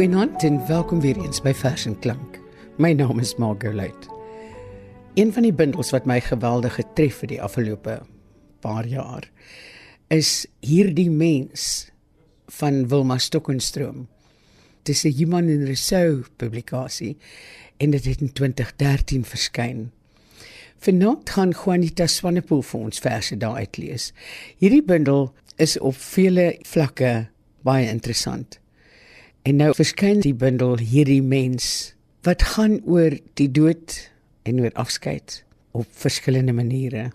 Goeienaand en welkom weer eens by Vers en Klank. My naam is Margot Luit. Een van die bundels wat my geweldig getref vir die afgelope paar jaar is hierdie mens van Wilma Stokenstroom. Dit is 'n Human in Rousseau publikasie en dit het in 2013 verskyn. Vanaand gaan Juanita Swanepoel vir ons verse daar uitlees. Hierdie bundel is op vele vlakke baie interessant. En nou verskyn die bundel hierdie mens wat gaan oor die dood en oor afskeid op verskillende maniere.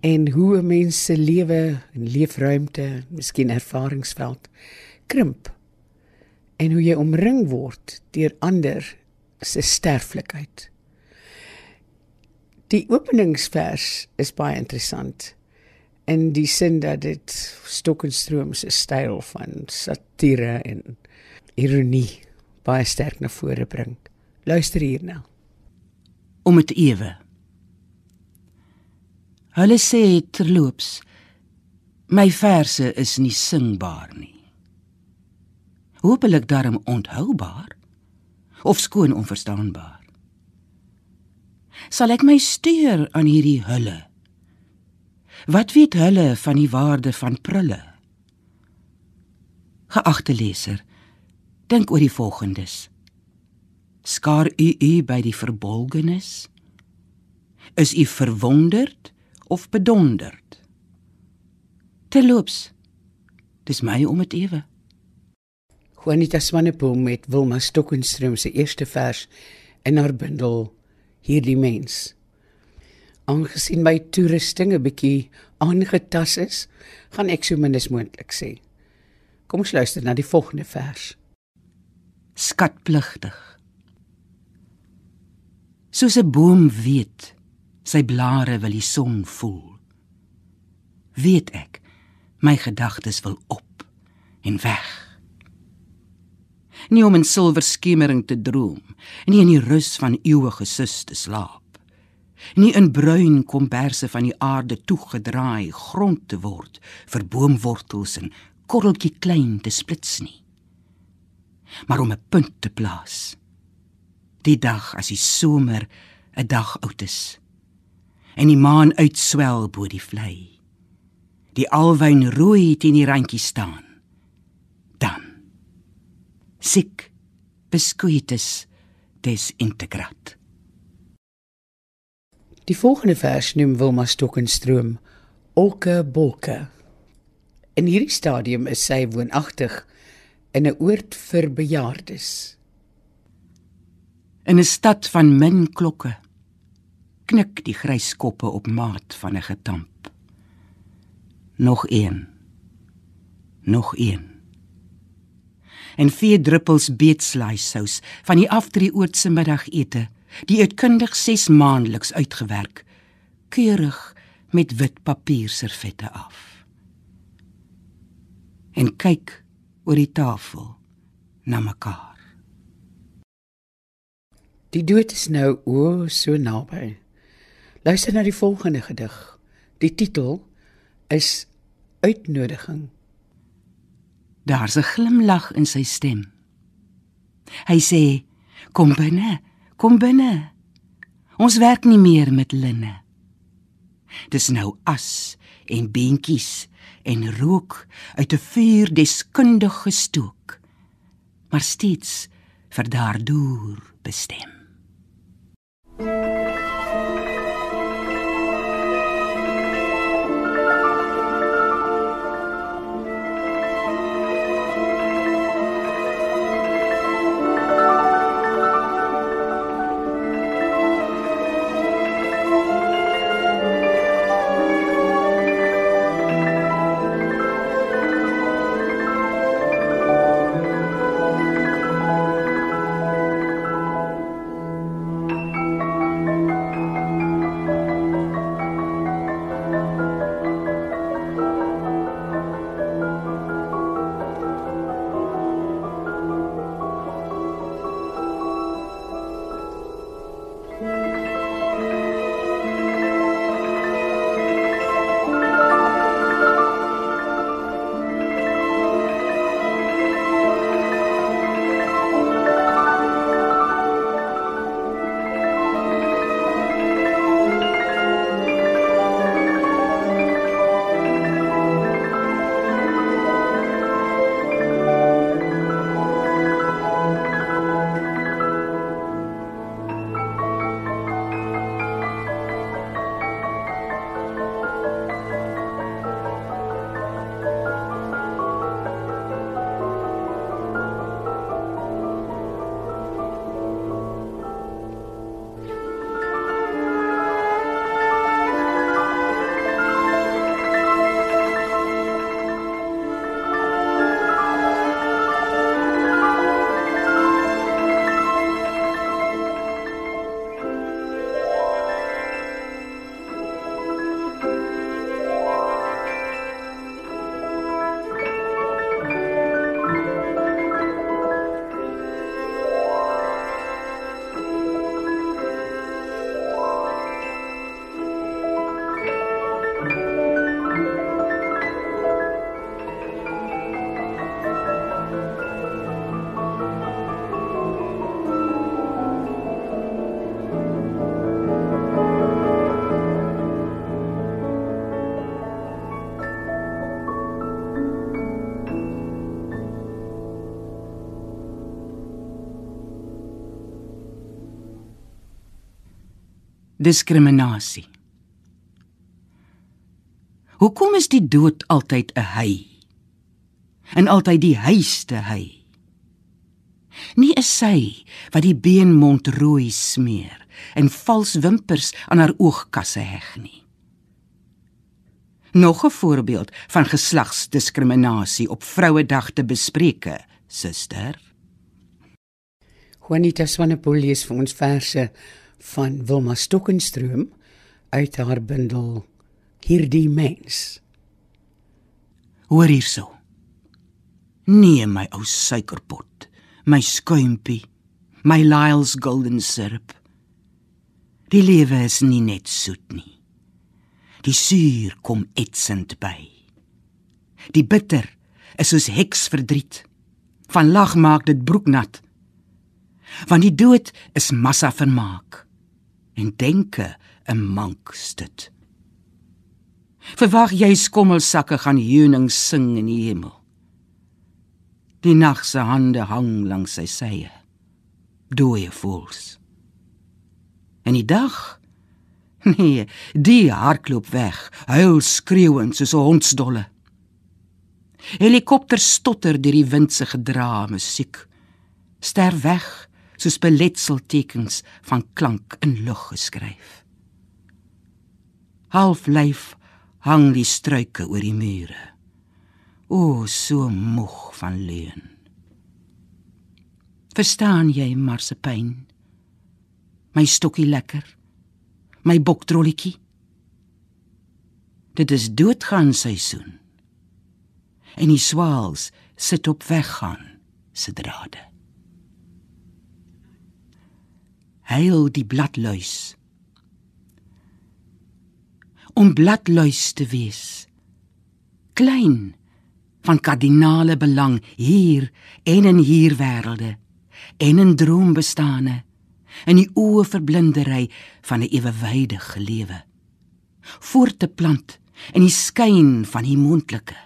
En hoe 'n mens se lewe en leefruimte, miskien ervaringsveld krimp. En hoe jy omring word deur ander se sterflikheid. Die openingsvers is baie interessant in die sin dat dit Stokkenstroom se styl van satire en ironie baie sterk na vore bring. Luister hierna. Om dit ewe. Hulle sê terloops my verse is nie singbaar nie. Hoopelik daarom onthoubaar of skoon onverstaanbaar. Sal ek my steur aan hierdie hulle? Wat weet hulle van die waarde van prulle? Geagte leser, Dink oor die volgendes. Skaar u u by die verbolgenis? Is u verwonderd of bedonderd? Terloops, dis my om dit ewe. Juanita Swanepoel met Wilma Stokenstroom se eerste vers in haar bundel Hierdie mens. Aangesien my toerusting 'n bietjie aangetas is, gaan ek so min as moontlik sê. Kom ons luister na die volgende vers skatpligtig. Soos 'n boom weet, sy blare wil die son voel. Weet ek, my gedagtes wil op en weg. Nie om in silwer skemering te droom, nie in die rus van eeuwige sus te slaap. Nie in bruin komberse van die aarde toegedraai grond te word vir boomwortels en korreltjie klein te splits nie maar om 'n punt te plaas. Die dag as die somer 'n dag oud is en die maan uitswel bo die vlei. Die alwyn rooi teen die randjie staan. Dan sic biscuitus des integrat. Die volgende vers noem Wilma Stokkenstroom Olke Bolke. In hierdie stadium is sy woonagtig in 'n oord vir bejaardes. In 'n stad van min klokke knik die grys koppe op maat van 'n getamp. Nog een. Nog een. En vier druppels beetslaaisous van die afdrieoortse middagete, die uitkundig 6 maandeliks uitgewerk, keurig met wit papierservette af. En kyk oor die tafel na mekaar. Die dood is nou o so naby. Luister na die volgende gedig. Die titel is Uitnodiging. Daar's 'n glimlag in sy stem. Hy sê: "Kom binne, kom binne. Ons werk nie meer met linne. Dis nou as en beentjies en rook uit 'n vuur deskundig gestook maar steeds vir daardeur bestem diskriminasie. Hoekom is die dood altyd 'n hy? En altyd die hyste hy. Nie is sy wat die beenmond rooi smeer en vals wimpers aan haar oogkasse heg nie. Nog 'n voorbeeld van geslagsdiskriminasie op Vrouedag te bespreke, suster. Juanita Swanepoel lees vir ons verse van Wilma Stokkenstroom uit haar bundel Hierdie mens. Hoor hierso. Nee my ou suikerpot, my skuimpie, my Lyle's golden syrup. Die lewe is nie net soet nie. Die suur kom etsend by. Die bitter is soos heksverdriet. Van lag maak dit broeknat. Want die dood is massa vermaak en denke 'n mankstut. Verwag jy skommelsakke gaan heuning sing in die hemel. Die nag se hande hang langs sy sye. Dooie voels. En die dag nee, die hardloop weg, huil skreeuend soos 'n hondsdolle. Helikopter stotter deur die wind se gedra musiek. Ster weg soos beletseltekens van klank in lug geskryf. Half lyf hang die struike oor die mure. O, so moeg van leuen. Verstaan jy marsepyn? My stokkie lekker. My boktrolletjie. Dit is doodgaan seisoen. En die swaals sit op weggaan se drade. Heil die bladluis. Om bladluis te wees. Klein van kardinale belang hier en in hier wêrelde. En in droombestane. In die oë verblindery van 'n ewewydige lewe. Voort te plant in die skyn van die mondlike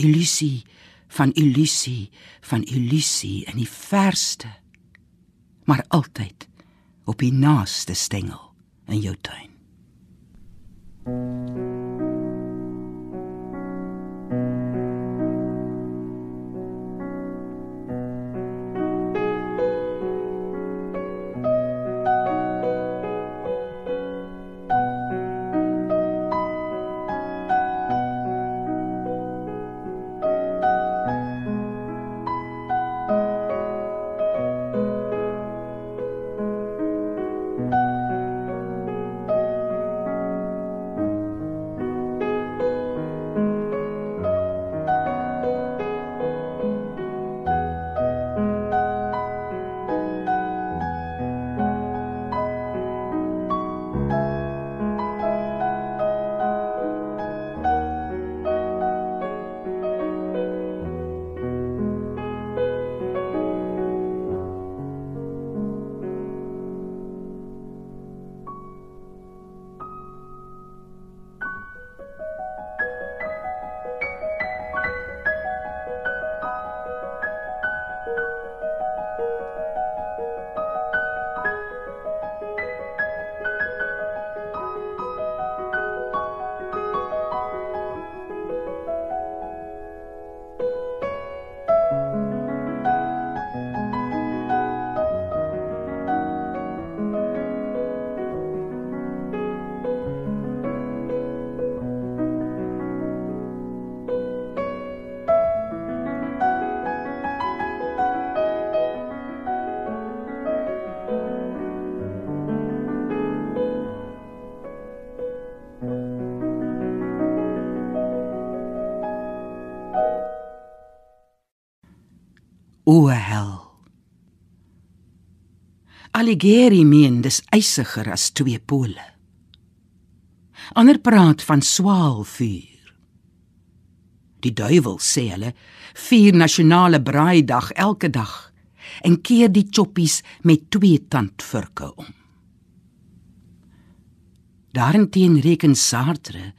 illusie van illusie van illusie in die verste maar altyd op die naaste stengel in jou tuin Thank you. O hel. Alighieri meen dis eisiger as twee pole. Ander praat van swaalvuur. Die duiwel sê hulle vier nasionale braaidag elke dag en keer die choppies met twee tandvurke om. Daarenteen reken Sartre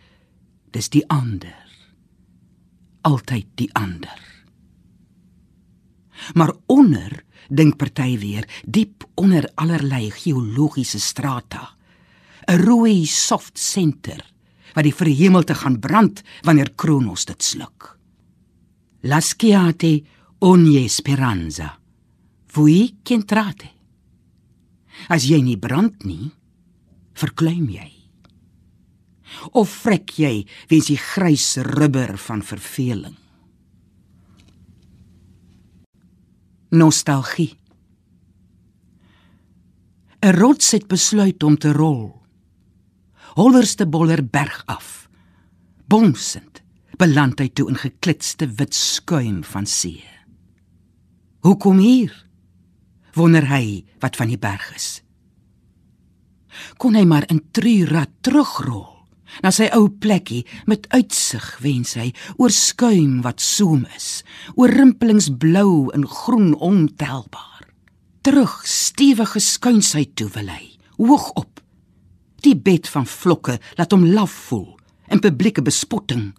dis die ander. Altyd die ander maar onder dink party weer diep onder allerlei geologiese strata 'n rooi soft center wat die verhemelte gaan brand wanneer Kronos dit sluk. Lasciate ogni speranza. Voi centrate. As jy nie brand nie, verkleim jy. Of vrek jy weens die grys rubber van verveling. Nostalgie. 'n Rots het besluit om te rol. Hollerste boller berg af. Bonsend beland hy toe in geklitste wit skuim van see. Hoekom hier? Wonder hy wat van die berg is. Kon hy maar in Trura terugrol na sy ou plekkie met uitsig wens hy oor skuim wat soem is, oor rimpelings blou en groen ontelbaar. Terug stewige skuinsheid toe wil hy, hoog op. Die bed van vlokke laat hom laf voel en publieke bespotting.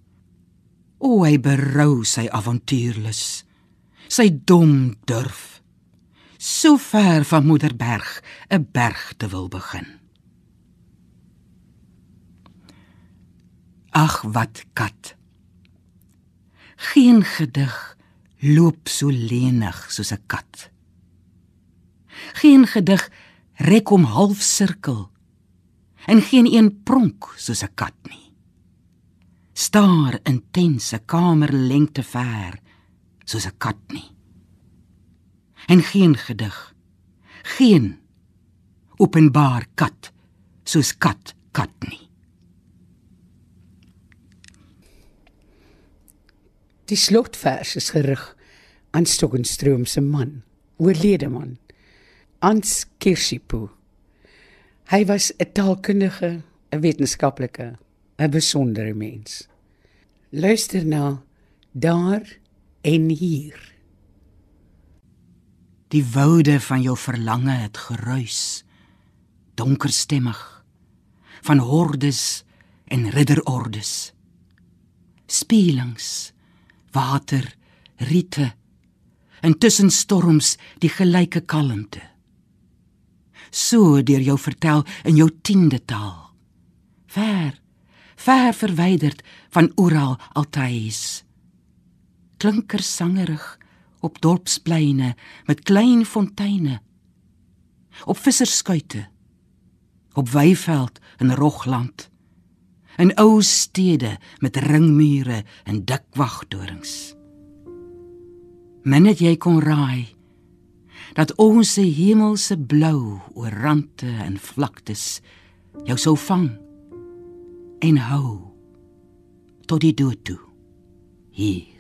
O hy berou sy avontuurlus, sy dom durf. So ver van Moederberg, 'n berg te wil begin. Ag wat kat. Geen gedig loop so lenig soos 'n kat. Geen gedig rek om half sirkel en geen een pronk soos 'n kat nie. Staar intense kamerlengte ver soos 'n kat nie. En geen gedig, geen openbaar kat soos kat kat nie. Die slotvers is gerig aan Stokenstroom se man, oorlede man, Ans Kirshipu. Hy was 'n taalkundige, 'n wetenskaplike, 'n besondere mens. Luister na daar en hier. Die woude van jou verlange het geruis, donkerstemmig, van hordes en ridderordes. Spelings water, riete en tussen storms die gelyke kalmte. So deur jou vertel in jou 10de taal. Ver, ver verwyderd van oral altuis. Klinker sangerig op dorpspleine met klein fonteine. Op visserskuite. Op weiveld in Rogland in ou stede met ringmure en dik wagtorings. Minnet jy kon raai dat ons se hemelse blou oor rande en vlaktes jou sou vang en hou tot die dood toe hier